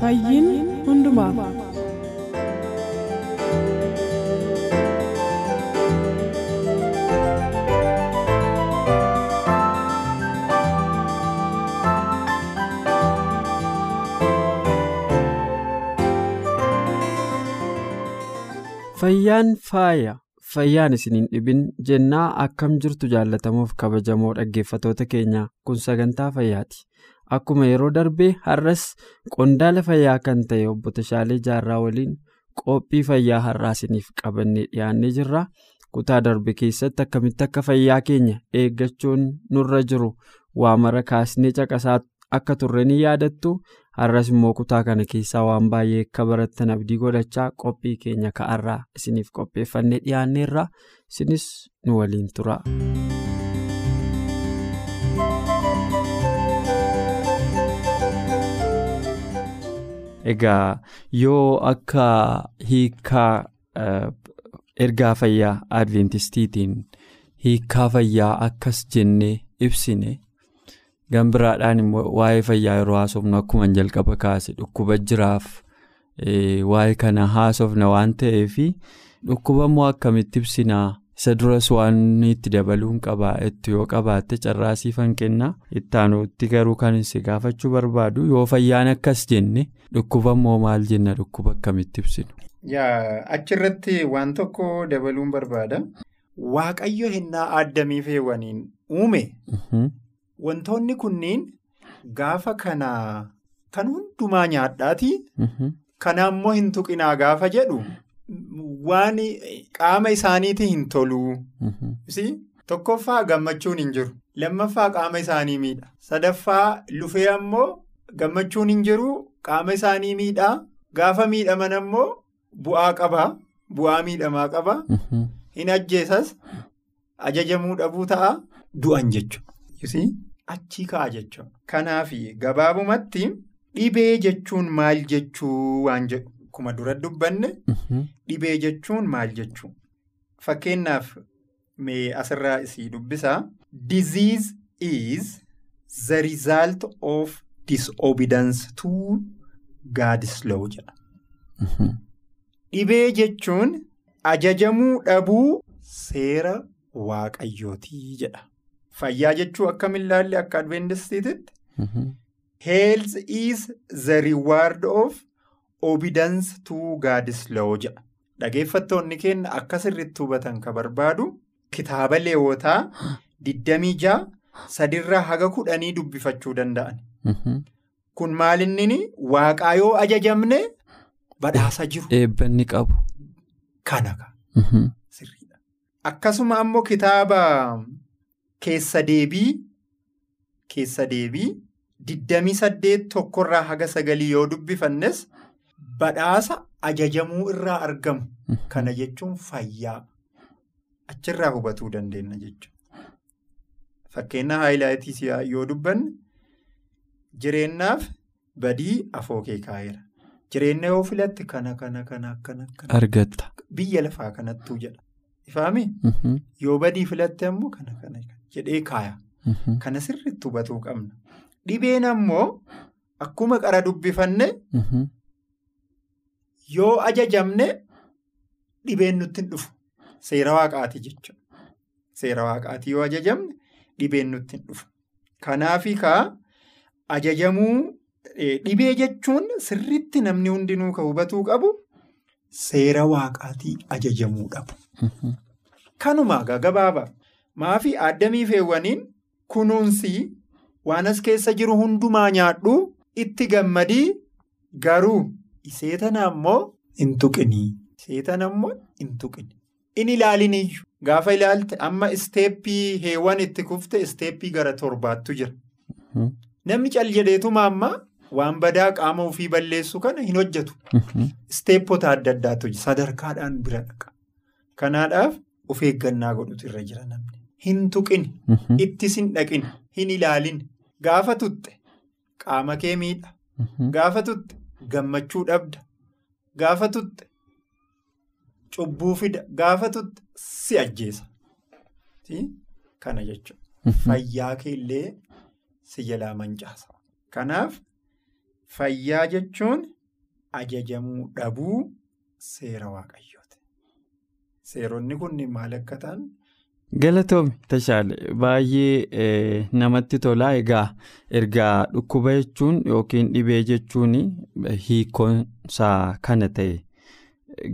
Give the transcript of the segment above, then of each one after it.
Fayyiin hundumaaf. Fayyaan faaya fayyaan isin hin dhibin jennaa akkam jirtu jaallatamuuf kabajamoo dhaggeeffatoota keenya kun sagantaa fayyaati. Akkuma yeroo darbee har'as qondaala fayyaa kan ta'e obbo Tashaalee Jaarraa waliin qophii fayyaa har'aa isiniif qabannee dhiyaannee jirra. Kutaa darbe keessatti akkamitti akka fayyaa keenya eeggachuun nurra jiru waa mara kaasnee caqasaa akka turre ni yaadattu. Har'as immoo kutaa kana keessaa waan baay'ee akka barattan abdii godhachaa qophii keenya ka'arraa isiniif qopheeffannee dhiyaanneerra. Isinis nu waliin tura. Egaa yoo akka hiikaa ergaa fayyaa adventistiitiin hiikaa fayyaa akkas jennee ibsine gambiraadhaan immoo waa'ee fayyaa yeroo haasofnu akkuma jalqaba kaase dhukkuba jiraaf waa'ee kana haasofna waan ta'eef dhukkuba immoo akkamitti ibsinaa isa duras waan itti dabaluun qabaa itti yoo qabaatte carraasiifan kennaa ittaanuutti garuu kan si gaafachuu barbaadu yoo fayyaan akkas jenne dhukkuba immoo maal jenna dhukkuba akkamitti ibsinu. Yaa achirratti waan tokko dabaluun barbaada. Waaqayyo hinnaa addamii feewwaniin uume. Wantoonni kunniin gaafa kana kan hundumaa nyaadhaati. Kana immoo hin tuqinaa gaafa jedhu waan qaama isaaniitti hin toluu. Tokkoffaa gammachuun hin jiru. Lammaffaa qaama isaanii miidha. Sadaffaa lufee ammoo gammachuun hin jiru qaama isaanii miidhaa. Gaafa miidhaman ammoo bu'aa qabaa. Bu'aa miidhamaa qabaa. Hin ajjeesas. Ajajamuu dhabuu ta'a. Du'an jechuudha. Achii ka'a jechuudha. Kanaaf gabaabumatti dhibee jechuun maal jechuu waan jedhu akkuma dura dubbanne dhibee jechuun maal jechuu fakkeenyaaf mee asirraa isii dubbisaa disease is the result of disobedience to God's law jedha. Dhibee jechuun ajajamuu dhabuu seera waaqayyootii jedha. Fayyaa jechuu akkam ilaalle akka adventistiititti. Health is the reward of to God's law jedha. Dhageeffattoonni keenya akka sirriitti hubatan kan barbaadu kitaaba leewotaa 26 sadirraa haga kudhanii dubbifachuu danda'an. Kun maalinni waaqaa yoo ajajamne badhaasa jiru. Eebbanni qabu. Kana sirriidha. Akkasuma ammoo kitaaba. Keessa deebii keessa deebii digdamii saddeet tokkorraa haga sagalii yoo dubbifannes badhaasa ajajamuu irraa argamu. Kana jechuun fayyaa achirraa hubatuu dandeenya jechuudha. Fakkeenya haayilaayitii yoo dubbanne jireenyaaf badii afoo kee kaa'eera. Jireenya yoo filatte kana kana kana akkana. Argatta. Biyya lafaa kanattuu jedha. Ifaami? Yoo badii filatte ammoo kana kana jedhee kaaya. Kana sirriitti hubatuu qabna. Dhibeen ammoo akkuma qara dubbifanne yoo ajajamne dhibeen nutti hin dhufu. Seera waaqaati jechuudha. Seera waaqaati yoo ajajamne dhibeen nutti hin dhufu. Kanaafi kaa ajajamuu dhibee jechuun sirriitti namni hundinuu kan hubatuu qabu seera waaqaatii ajajamuu dhabu. Kanuma gabaabaa. Maafi addamii feewwaniin kunuunsi waan as keessa jiru hundumaa nyaadhu itti gammadii garuu seetana ammoo hin tuqinii. Seetana ammoo hin tuqini. In ilaaliniyyuu gaafa ilaalte amma isteeppii heewwan itti kufte isteeppii gara torbaattu jira. Namni cal jedheetuma amma waan badaa qaama ofii balleessu kana hin hojjetu. Isteeppota adda addaatu sadarkaadhaan bira dhaqa. Kanaadhaaf of eeggannaa godhutu irra jira namni. Hin tuqini. Ittis hin dhaqini. Hin ilaalini. Gaafa tutte qaama kee miidha. Gaafa tutte gammachuu dhabda. Gaafa tutte cubbuu fida. Gaafa tutte si ajjeesa. Kana jechuudha. Fayyaa kee illee si jalaa mancaasa. Kanaaf fayyaa jechuun ajajamuu dhabuu seera waaqayyooti. Seeronni kun maal akka ta'an. Galatoomi Tashaale baay'ee namatti tolaa egaa ergaa dhukkuba jechuun yookiin dhibee jechuun hiikonsaa kana ta'e.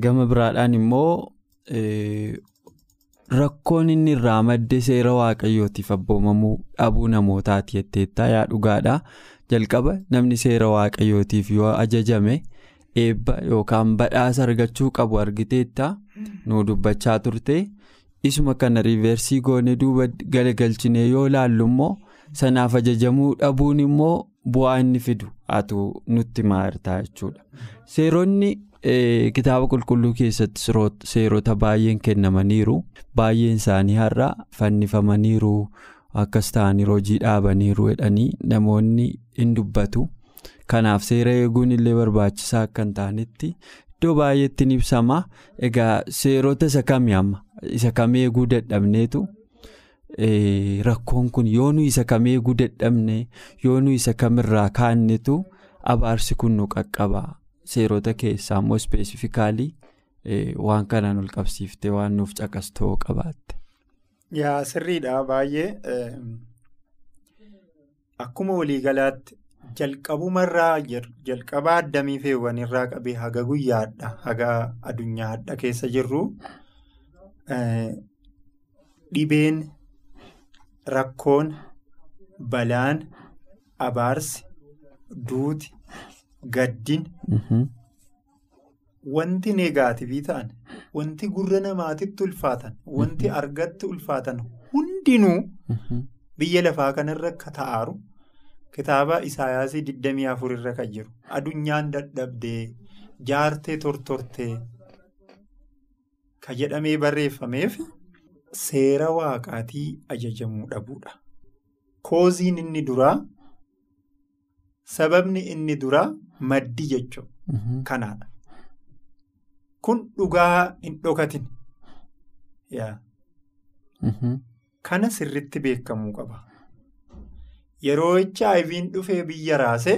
Gama biraadhaan immoo rakkoon inni irraa madde seera waaqayyootiif abboomamuu dhabuu namootaati jetteettaa yaa dhugaadha jalqaba namni seera waaqayyootiif yoo ajajame eebba yookaan badhaasa argachuu qabu argiteetta nu dubbachaa turte. Isuma kana riiversii goone duuba galagalchinee yoo laallu immoo sanaaf ajajamuu dhabuun immoo bu'aa inni fidu atu nutti maartaa jechuudha. Seeronni kitaaba qulqulluu keessatti seerota baay'een kennamaniiru baay'een isaanii har'a fannifamaniiru akkas ta'anii hojii dhaabaniiru jedhanii namoonni hin dubbatu. Kanaaf seera eeguun illee barbaachisaa akka hin taanetti iddoo baay'eetti ni ibsama. Egaa seerota isa kamii amma? Isa kam eeguu dadhabneetu rakkoon kun yoo nu isa kam eeguu dadhabne yoo nu isa kamirraa kaannetu abaarsi kun nu qaqqaba. Seerota keessaa immoo ispeesifikaalii waan kanaan ol qabsiiftee waan nuuf caqastoo qabaatte. Yaa sirriidha baay'ee akkuma waliigalaatti jalqabumarraa jalqabaa addamii feewwanirraa qabee haga guyyaadha haga addunyaa hadha keessa jirru. Dhibeen rakkoon balaan abaarsi duuti gaddin. Wanti neegaatifii ta'an wanti gurra namaatitti ulfaatan wanti argatti ulfaatan hundinuu biyya lafaa kanarra akka ta'aaru kitaaba isaayaasii 24 irra kan jiru. Adunyaan dadhabdee jaartee tortortee. Ka jedhamee barreeffameef seera waaqaatii ajajamuu dhabuudha. Kooziin inni duraa sababni inni duraa maddi jechuudha. Kanaadha. Kun dhugaa hin dhokatin. Kana sirriitti beekamuu qaba. Yeroo HIV'n dhufee biyya raasee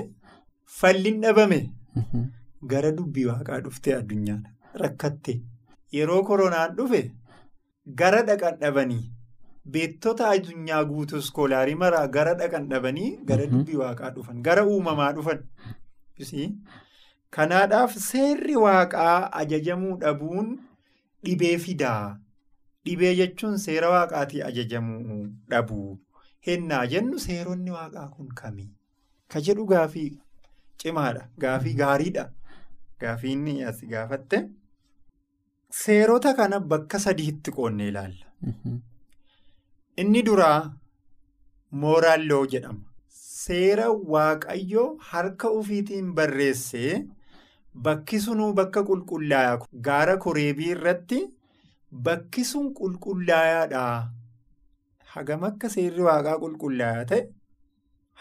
falliin dhabame gara dubbii waaqaa dhuftee addunyaan rakkatte. Yeroo koronaan dhufe gara dhaqan dhabanii beektota addunyaa guutuu iskoolaarii maraa gara dhaqan dhabanii gara dubbii waaqaa dhufan gara uumamaa dhufan. Kanaadhaaf seerri waaqaa ajajamuu dhabuun dhibee fidaa. Dhibee jechuun seera waaqaatii ajajamuu dhabuu. Hennaa jennu seeronni waaqaa kun kamii? Ka jedhu gaafii cimaadha. Gaafii gaariidha. Gaafii inni as gaafatte. Seerota kana bakka sadiitti qoonnee ilaalla. Inni duraa mooraal loo jedhama. Seera waaqayyoo harka ofiitiin barreessee bakki sunuu bakka qulqullaa'aa gaara koreebii irratti bakki sun qulqullaa'aadha. Hagam akka seerri waaqaa qulqullaa'aa ta'e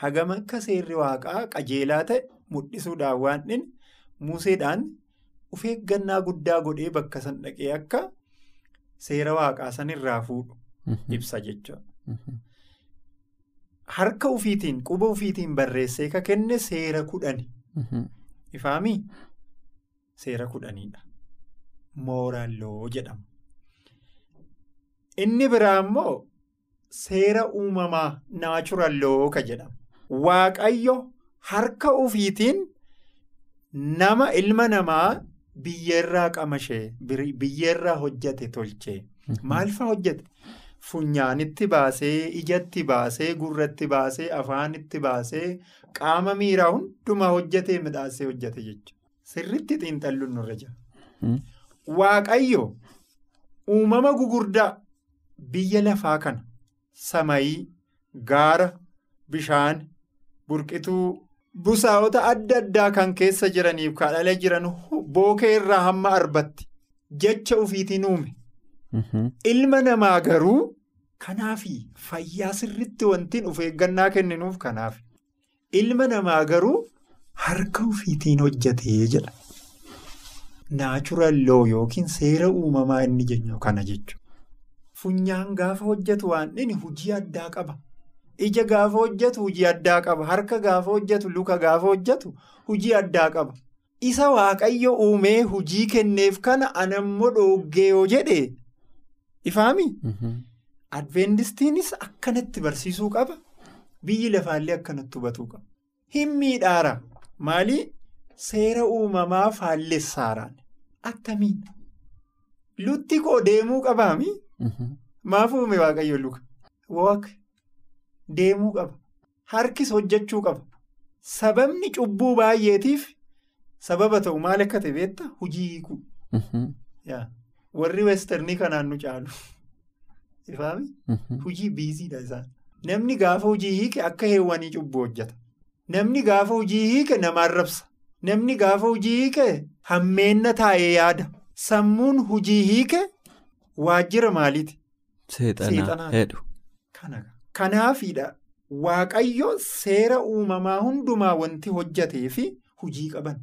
hagam akka seerri waaqaa qajeelaa ta'e mul'isuudhaan waan inni museedhaan. Of eeggannaa guddaa godhee bakka san dhaqee akka seera waaqaa san irraa fuudhu ibsa jechuudha. Harka ofiitiin quba ofiitiin barreessee ka kenne seera kudhani. Ifaamii seera kudhaniidha. Mooraaloo jedhama. Inni biraa immoo seera uumamaa naachuralloo ka jedhama. Waaqayyo harka ofiitiin nama ilma namaa. Biyyeerraa qamashee biyyeerraa hojjate tolchee maal fa'aa hojjate funyaanitti baasee ijatti baasee gurratti baasee afaanitti baasee qaama miiraa hundumaa hojjetee midhaasee hojjete jechuudha. Sirritti xiinxalluun nurra jira. Waaqayyo uumama gugurdaa biyya lafaa kana samayii gaara bishaan burqituu busaa'ota adda addaa kan keessa jiraniif kadhala jiran bookee irraa hamma arbatti jecha ofiitiin uume. Ilma namaa garuu kanaafi fayyaa sirriitti wantiin of eeggannaa kenninuuf kanaaf. Ilma namaa garuu harka ofiitiin hojjetee jedha. Naachuraal loo yookiin seera uumamaa inni jennu kana jechuudha. Funyaan gaafa hojjetu waan inni hojii addaa qaba. Ija gaafa hojjetu hojii addaa qaba. Harka gaafa hojjetu luka gaafa hojjetu hojii addaa qaba. Isa waaqayyo uumee hojii kenneef kana anammoo dhooggee yoo jedhe ifaami. Adventistiinis akkanatti barsiisuu qaba. Biyyi lafaallee akkanatti hubatuu qaba. Hin miidhaara. Maali? Seera uumamaa faallessaaraan. Attamiin? Lutti koo deemuu qabaami? Maaf uume waaqayyo luka? Deemuu qaba. Harkis hojjechuu qaba. Sababni cubbuu baay'eetiif sababa ta'u maal akka ta'e beektaa? Hojii hiikuu. Warri westernii kanaan nu caalu. Ifaami? Hojii biiziidha isaan. Namni gaafa hojii hiike akka heewwanii cubbuu hojjeta. Namni gaafa hojii hiike nama arrabsa. Namni gaafa hojii hiike hammeenna taa'ee yaada. Sammuun hojii hiike waajjira maaliiti? Seexanaa hedhu. Kanaafidha waaqayyo seera uumamaa hundumaa wanti hojjetee fi hojii qaban.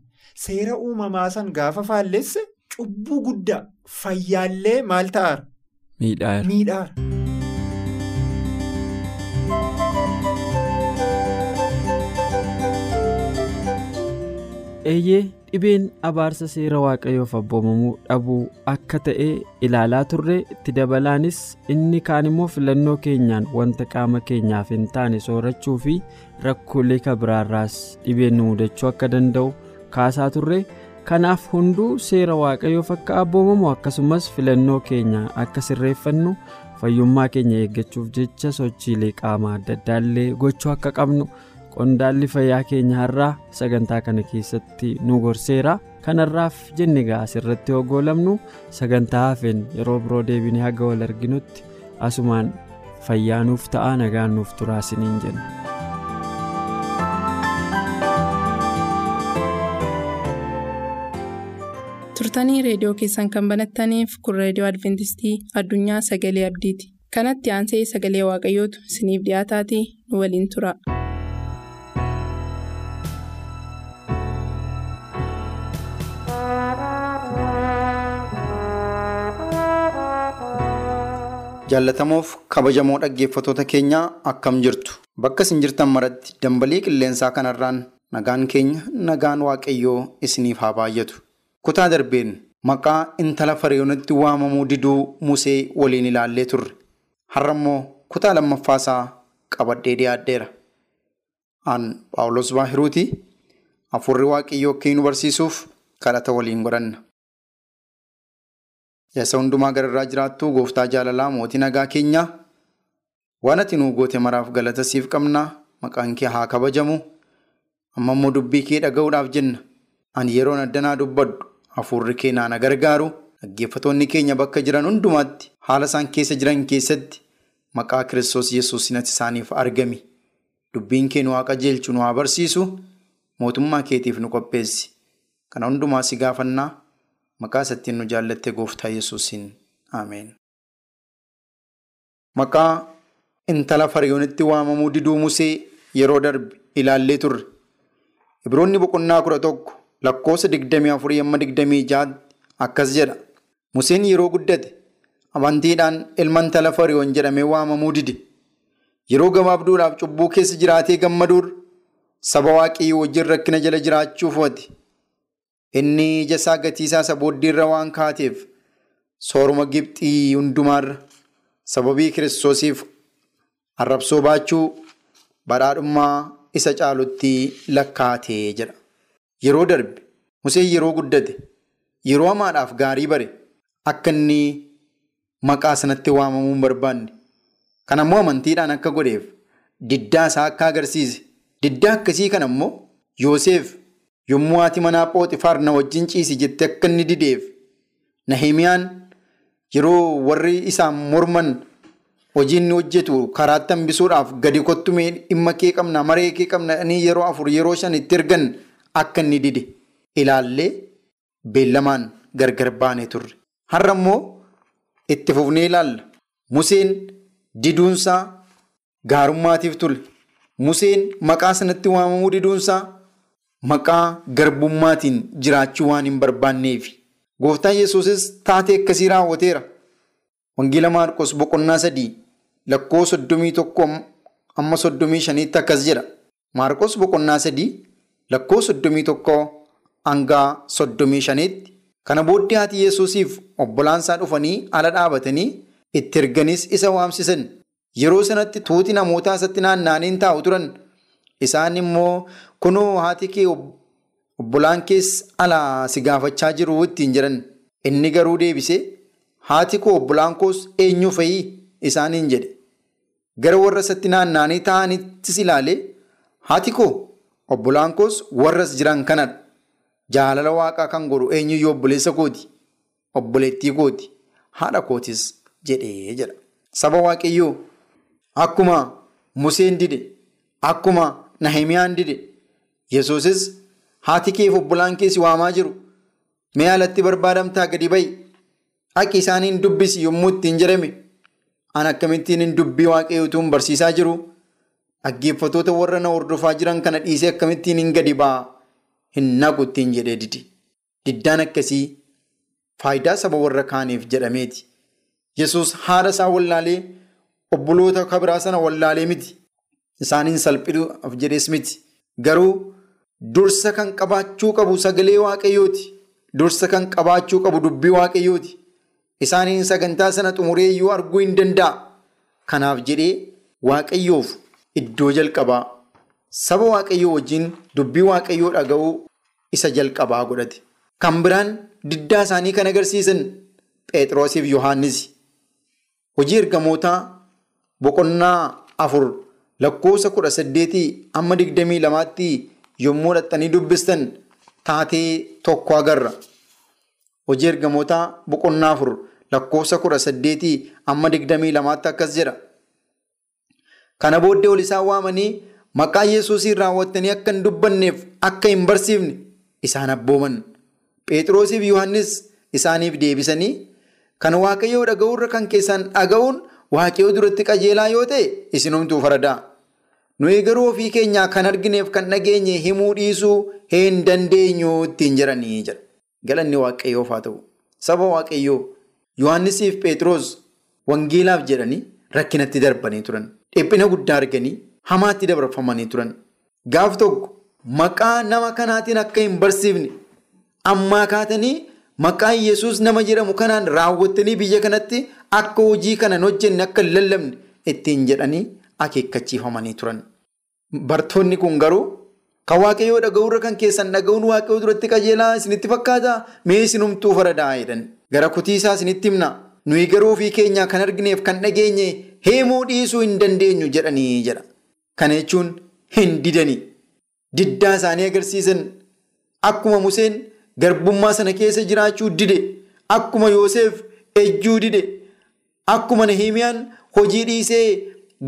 Seera uumamaa san gaafa faallesse cubbuu guddaa fayyaallee maal ta'aara? Miidhaara. Eeyyee dhibeen abaarsa seera waaqayyoof abboomamuu dhabuu akka ta'e ilaalaa turre itti dabalaanis inni kaan immoo filannoo keenyaan wanta qaama keenyaaf hin taane soorachuu fi rakkoolee kabiraarraas dhibeen nu mudachuu akka danda'u kaasaa turre kanaaf hunduu seera waaqayyoof akka abboomamu akkasumas filannoo keenya akka sirreeffannu fayyummaa keenya eeggachuuf jecha sochiilee qaama adda addaallee gochuu akka qabnu. Qondaalli fayyaa keenya har'aa sagantaa kana keessatti nu gorseera kanarraaf jenne egaa asirratti hogoolamnu sagantaa hafeen yeroo biroo deebinee haga wal arginutti asumaan fayyaa nuuf ta'a nagaan nuuf turaa isiniin jenna. turtanii reediyoo keessan kan banattaniif kun reediyoo adventistii addunyaa sagalee abdiiti kanatti aansee sagalee waaqayyootu isiniif dhiyaataatii nu waliin tura. Jaallatamoof kabajamoo dhaggeeffatoota keenyaa akkam jirtu? Bakka isin jirtan maratti dambalii qilleensaa kanarraan nagaan keenya nagaan waaqayyoo isiniif haa baay'atu. Kutaa darbeen maqaa intala fariyoonitti waamamuu diduu musee waliin ilaallee turre. Har'a immoo kutaa lammaffaasaa qabadhee dhiyaadheera. Aan paawulos baahiruuti. Hafuurri waaqayyoo akka nu barsiisuuf kadhata waliin godhanna. Yaasa hundumaa gararraa jiraattu gooftaa jaalalaa mootii nagaa keenyaa waan ati nuu goote maraaf galata siif qabnaa maqaan kee haa kabajamu. Amma immoo dubbii kee dhaga'uudhaaf jenna. Ani yeroon addanaa dubbadhu. Hafuurri kee naana gargaaru. Dhaggeeffatoonni keenya bakka jiran hundumaatti haala isaan keessa jiran keessatti maqaa kiristoos yesuusin ati isaaniif argami. Dubbiin kee nu haa qajeelchu nu haa barsiisu. Mootummaa keetiif nu qopheessi. Kana hundumaa si gaafannaa. Maqaa isattiin nu jaallatte gooftaa yesuusin Ameen. Maqaa intala fariyoonitti waamamuu diduu Musee yeroo darbe ilaallee turre. Ibroonni boqonnaa kudha tokko lakkoofsa digdamii afurii amma digdamii jaatti akkas jedha. Museen yeroo guddate amantiidhaan ilma intala fariyoon jedhamee waamamuu dide. Yeroo gabaabduudhaaf cubbuu keessa jiraatee gammaduur saba waaqayyoo wajjin rakkina jala jiraachuuf wati. Inni ija isaa gatiisaa isa booddeerra waan kaateef sooruma Gibxii hundumaarra sababii kiristoosiif arrabsoo baachuu badhaadhummaa isa caalutti lakkaatee jedha. Yeroo darbe Museen yeroo guddate yeroo hamaadhaaf gaarii bare akka inni maqaa sanatti waamamuu hin barbaanne Kana immoo amantiidhaan akka godheef diddaa isaa akka agarsiise. Diddaa akkasii kana immoo Yoosef yommuu haati manaa Phooxifaar na wajjin ciisi jettee akka inni dideef Nahimiyaan yeroo warri isaan morman hojii inni hojjetu karaatti hambisuudhaaf gadi kottumee dhimma kee qabna maree kee qabna yeroo afur yeroo shan itti ergan akka inni dide ilaallee beellamaan gargar baanee turre. Har'a immoo itti fufnee ilaalla. Museen diduunsaa gaarummaatiif ture. Museen maqaa sanatti waamamuu diduunsaa maqaa garbummaatiin jiraachuu waan hin barbaanneefi. Gooftaan Yesuusis taatee akkasii raawwateera. Wangeela Maarqos boqonnaa sadii lakkoo soddomii tokko amma soddomii shaniitti akkas jedha. Maarqos boqonnaa sadii lakkoo soddomii tokko hanga soddomii shaniitti. Kana booddee haati Yesuusiif obbolaansaa dhufanii ala dhaabatanii itti erganis isa waamsisan. Yeroo sanatti tuuti namootaa isatti naanna'anii taa'u turan. Isaan immoo kunoo haati kee obbolaan kees alaa si gaafachaa jiru ittiin jedhan. Inni garuu deebisee haati koo obbolaan koos eenyu fa'i isaaniin jedhe. Gara warra isatti naanna'anii taa'anittis ilaalee haati koo obbolaan koos warras jiran kanadha. Jaalala waaqaa kan godhu eenyuyyuu obboleessa kooti. Obboleettii kooti. Haadha kootis jedhee jedha. Saba waaqayyoo akkuma Museen dide akkuma Nahimiyaan dide Yesuusis haati keef obbolaan keessi waamaa jiru. Mee alatti barbaadamtaa gadi ba'i. Akka isaaniin dubbisi yommuu ittiin jedhame an akkamittiin dubbii waaqayyootuun barsiisaa jiru. Dhaggeeffatoota warra na hordofaa jiran kana dhiisee akkamittiin hin gadi ba'a. Hin naqu ittiin jedhee didi. Diddaan akkasii faayidaa saba warra kaaniif jedhameeti. Yesuus haadha isaa wallaalee obboloota kabiraa sana wallaalee miti. Isaaniin salphiduuf jedhees miti. Garuu dursa kan qabaachuu qabu sagalee waaqayyooti. Dursa kan qabaachuu qabu dubbii waaqayyooti. Isaaniin sagantaa sana xumuree iyyuu arguu hin danda'a. Kanaaf jedhee waaqayyoof iddoo jalqabaa saba waaqayyoo wajjin dubbii waaqayyoo dhaga'uu isa jalqabaa godhate. Kan biraan diddaa isaanii kan agarsiisan Phexroosiif Yohaannis. Hojii ergamootaa boqonnaa afur lakkoofsa kudha saddeetii amma digdamii lamaatti yommuu dhaxxanii dubbistan taatee tokko agarra. Hojii ergamootaa boqonnaa afur lakkoofsa kudha saddeetii amma digdamii lamaatti akkas jedha. Kana booddee ol isaan waamanii maqaa Yesuusiin raawwattanii akka hin dubbanneef akka hin barsiifne isaan abbooman. Phexroosiif Yohaannis isaaniif deebisanii kan waaqayyoo dhaga'uurra kan keessan dhaga'uun waaqayyoo duratti qajeelaa yoo ta'e isinumtuu faradaa. Nuyi garuu ofii keenyaa kan argineef kan dhageenye himuu dhiisuu hin dandeenyu ittiin jedhanii jira. Galanni waaqayyoof haa ta'u. Saba waaqayyoo Yohaannisiif Phexros wangeelaaf jedhanii rakkinatti darbanii turan. Dhiphina guddaa arganii hamaatti dabarfamanii turan. Gaaf tokko maqaa nama kanaatiin akka hin barsiifne ammaa kaatanii maqaa Yesuus nama jedhamu kanaan raawwattanii biyya kanatti akka hojii kana hin hojjenne akka hin lallabne ittiin jedhanii akeekkachiifamanii turan. Bartoonni kun garuu kan waaqayyoo dhaga'uurra kan keessan dhaga'uun waaqayyoo duratti qajeelaa isinitti fakkaata mee isinumtuu faradaa jedhan. Gara kutiisaa isinitti himna. Nuyi garuu ofii keenyaa kan argineef kan dhageenye heemuu dhiisuu hin dandeenyu jedhanii jedha. Kana jechuun hin didanii. Diddaa isaanii agarsiisan akkuma Museen garbummaa sana keessa jiraachuu dide akkuma Yoosef ejjuu dide akkuma Nahimiyaan hojii dhiisee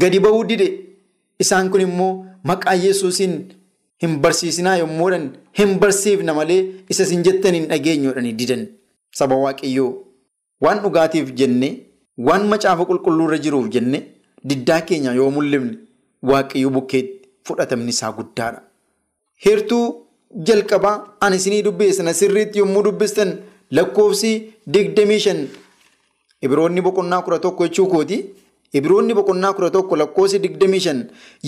gadi ba'uu dide isaan kun immoo maqaa Yesuusiin hin barsiisinaa yommuudhaan hin barsiifna malee isa isin jettan hin dhageenyuudhaan didan saba waaqayyoo waan dhugaatiif jenne waan macaafa qulqulluurra jiruuf jenne diddaa keenya yoo mul'ifne waaqayyoo bukkeetti fudhatamni isaa guddaadha. Heertuu jalqabaa ani isinii dubbeessan sirriitti yommuu dubbistan lakkoofsi digdamii shan ibiroonni boqonnaa kudha tokko jechuu kooti. Ibiroonni boqonnaa kudha tokko lakkoofsi digdamii shan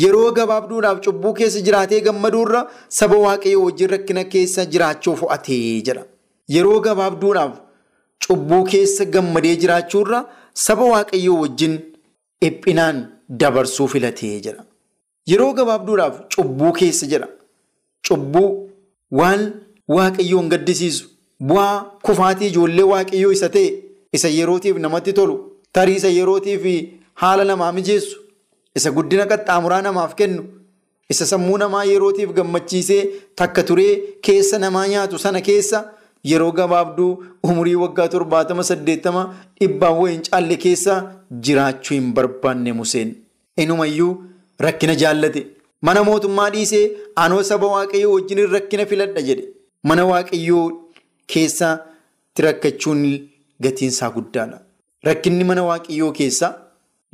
yeroo gabaabduudhaaf cubbuu keessa jiraatee gammaduurra saba waaqayyoo wajjin rakkina keessa jiraachuu fo'atee jedha. Yeroo gabaabduudhaaf cubbuu keessa gammadee jiraachuurra saba waaqayyoo wajjin dhiphinaan dabarsuu filatee jedha. Yeroo gabaabduudhaaf cubbuu keessa jedha. Cubbuu waan waaqayyoon gaddisiisu bu'aa kufaatii ijoollee waaqayyoo isa ta'e isa yerootiif namatti tolu tarii isa yerootiif haala namaa mijeessu isa guddina qaxxaamuraa namaaf kennu isa sammuu namaa yerootiif gammachiisee takka turee keessa namaa nyaatu sana keessa yeroo gabaabduu umurii waggaa torbaatama saddeettama dhibbaan wayiin caalle keessa jiraachuu hin barbaanne Museen. Inumayyuu rakkina jaallate mana mootummaa dhiisee anoo saba waaqayyoo wajjin rakkina filadha jedhe mana waaqayyoo keessatti rakkachuun gatiinsaa guddaadha. Rakkinni mana waaqayyoo keessaa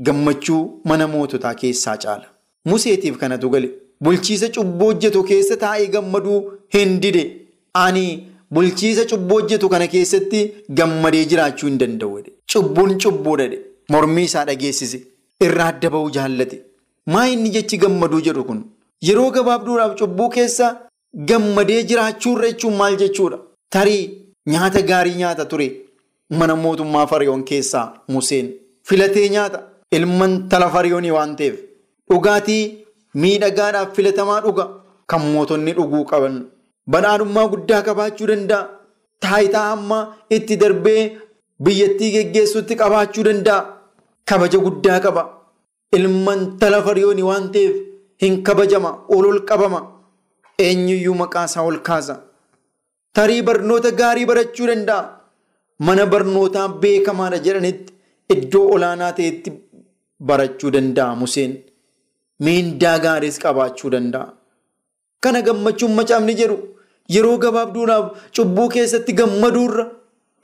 gammachuu mana moototaa keessaa caala. Museetiif kanatu gale bulchiisa cubbuu hojjetu keessa taa'ee gammaduu hin dide ani bulchiisa cubbuu hojjetu kana keessatti gammadee jiraachuu hin danda'u. Cubbuun cubbuudha mormii isaa dhageessise irraa adda bahuu jaallate. Maa inni jechi gammaduu jedhu kun yeroo gabaabduudhaaf cubbuu keessa gammadee jiraachuurra jechuun maal jechuudha? Tarii nyaata gaarii nyaata ture mana mootummaa Fariyoon keessaa Museen filatee nyaata ilman tala Fariyoonii waan ta'eef dhugaatii miidhagaadhaaf filatamaa dhuga kan mootonni dhuguu qaban badhaadhummaa guddaa qabaachuu danda'a. Taayitaa hamma itti darbee biyyattii geggeessuutti qabaachuu danda'a. Kabaja guddaa qaba. Ilman tala Fariyoonii waan ta'eef hin kabajama ol ol qabama. Eenyuyyuu maqaa isaa ol kaasa. Tarii barnoota gaarii barachuu danda'a. Mana barnootaa beekamaadha jedhanitti iddoo olaanaa ta'etti barachuu danda'a Museen. Miindaa gaariis qabaachuu danda'a. Kana gammachuun macaafni jedhu yeroo gabaabduudhaaf cubbuu keessatti gammaduurra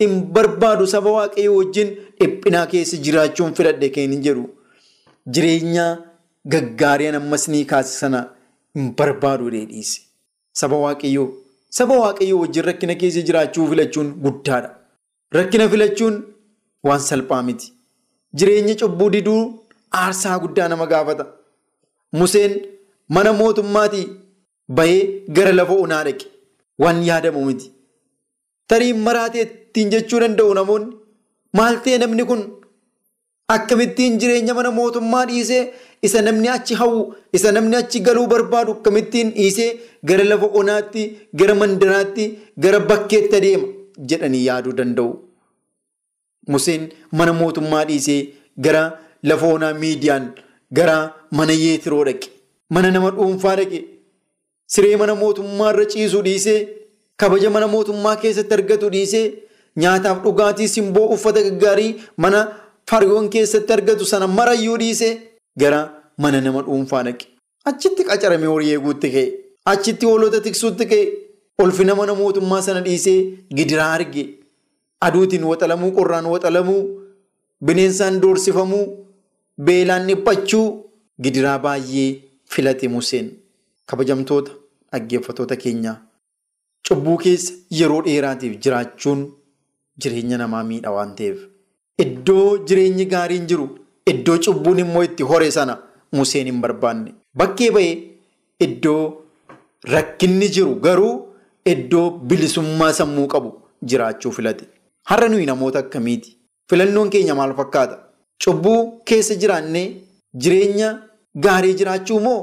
hin barbaadu saba waaqayyoo wajjin dhiphinaa keessa jiraachuun filadhe kan hin jedhu. Jireenya gaggaariin ammas ni kaase sana hin barbaadu dheedhiise. Saba waaqayyoo saba waaqayyoo wajjin rakkina keessa jiraachuu filachuun guddaadha. Rakkina filachuun waan salphaa miti. Jireenya cubbuu diduu aarsaa guddaa nama gaafata. Museen mana mootummaatii bahee gara lafa onaa dhaqe waan yaadamu miti. Tarii maraatee ittiin jechuu danda'u namoonni maal ta'e namni kun akkamittiin jireenya mana mootummaa dhiisee isa namni achi hawwu isa namni achi galuu barbaadu akkamittiin dhiisee gara lafa onaatti gara mandaraatti gara bakkeetti adeema jedhanii yaaduu danda'u. Museen mana mootummaa dhiisee gara lafa onaa miidiyaan gara mana yeetiroo dhaqe mana nama dhuunfaa dhaqe siree mana mootummaa irra ciisuu dhiisee kabaja mana mootummaa keessatti argatu dhiisee nyaataaf dhugaatii simboo uffata gaggaarii mana fariyoon keessatti argatu sana marayyuu dhiisee gara mana nama dhuunfaa dhaqe. Achitti qacaramee horii eeguutti ka'e. Achitti hoolota tiksuutti ka'e. Ulfina mana mootummaa sana dhiisee gidiraa arge. Aduutiin waxalamuu, qorraan waxalamuu, bineensaan doorsifamuu, beelaan dhiphachuu gidiraa baay'ee filate Museen. Kabajamtoota dhaggeeffatoota keenyaa. Cubbuu keessa yeroo dheeraatiif jiraachuun jireenya namaa miidha waan ta'eef. Iddoo jireenyi gaariin jiru, iddoo cubbuun immoo itti hore sana Museen hin barbaanne. Bakkee bahee iddoo rakkinni jiru garuu iddoo bilisummaa sammuu qabu jiraachuu filate. Har'a nuyi namoota akkamiiti? Filannoon keenya maal fakkaata? Cubbuu keessa jiraannee jireenya gaarii jiraachuu moo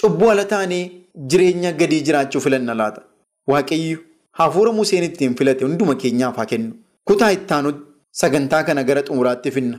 cubbuu ala taanee jireenya gadii jiraachuu filanna laata? Waaqayyo hafuura Museen ittiin filate hunduma keenyaaf haa kennu. Kutaa ittaanutti sagantaa kana gara xumuraatti finna.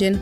jenna.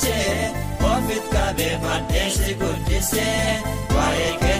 Waanjiraan. Waanjiraan. Waanjiraan.